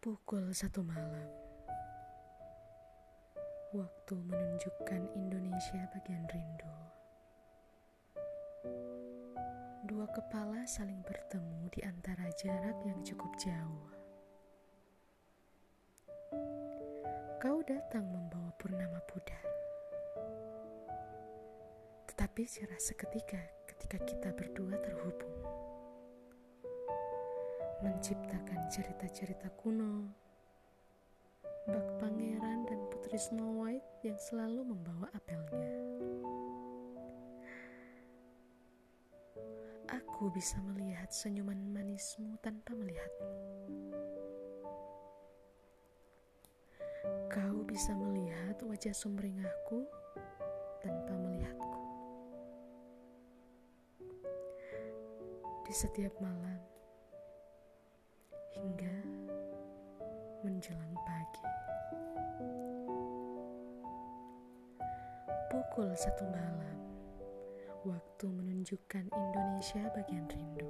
Pukul satu malam, waktu menunjukkan Indonesia bagian rindu. Dua kepala saling bertemu di antara jarak yang cukup jauh. Kau datang membawa purnama pudar, tetapi cerah seketika ketika kita berdua terhubung menciptakan cerita-cerita kuno, bak pangeran dan putri Snow White yang selalu membawa apelnya. Aku bisa melihat senyuman manismu tanpa melihatmu. Kau bisa melihat wajah sumringahku tanpa melihatku. Di setiap malam, hingga menjelang pagi. Pukul satu malam, waktu menunjukkan Indonesia bagian rindu.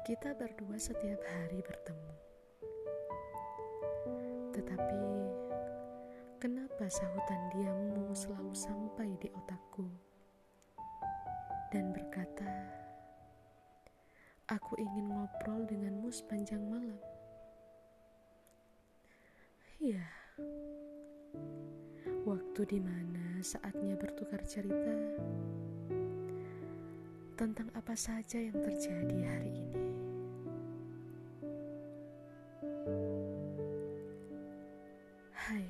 Kita berdua setiap hari bertemu. Tetapi, kenapa sahutan diammu selalu sampai di otakku dan berkata, Aku ingin ngobrol denganmu sepanjang malam. Iya, waktu di mana saatnya bertukar cerita tentang apa saja yang terjadi hari ini. Hai,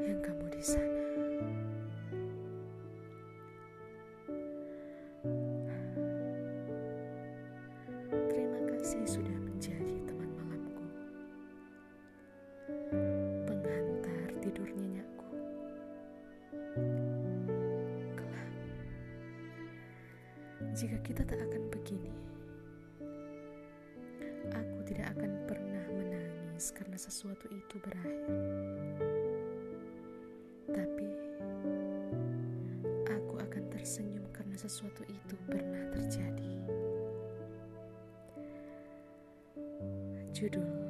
yang kamu di sana. Kasih sudah menjadi teman malamku. Penghantar tidur nyenyaku. Kelak, jika kita tak akan begini, aku tidak akan pernah menangis karena sesuatu itu berakhir. Tapi, aku akan tersenyum karena sesuatu itu pernah terjadi. Judul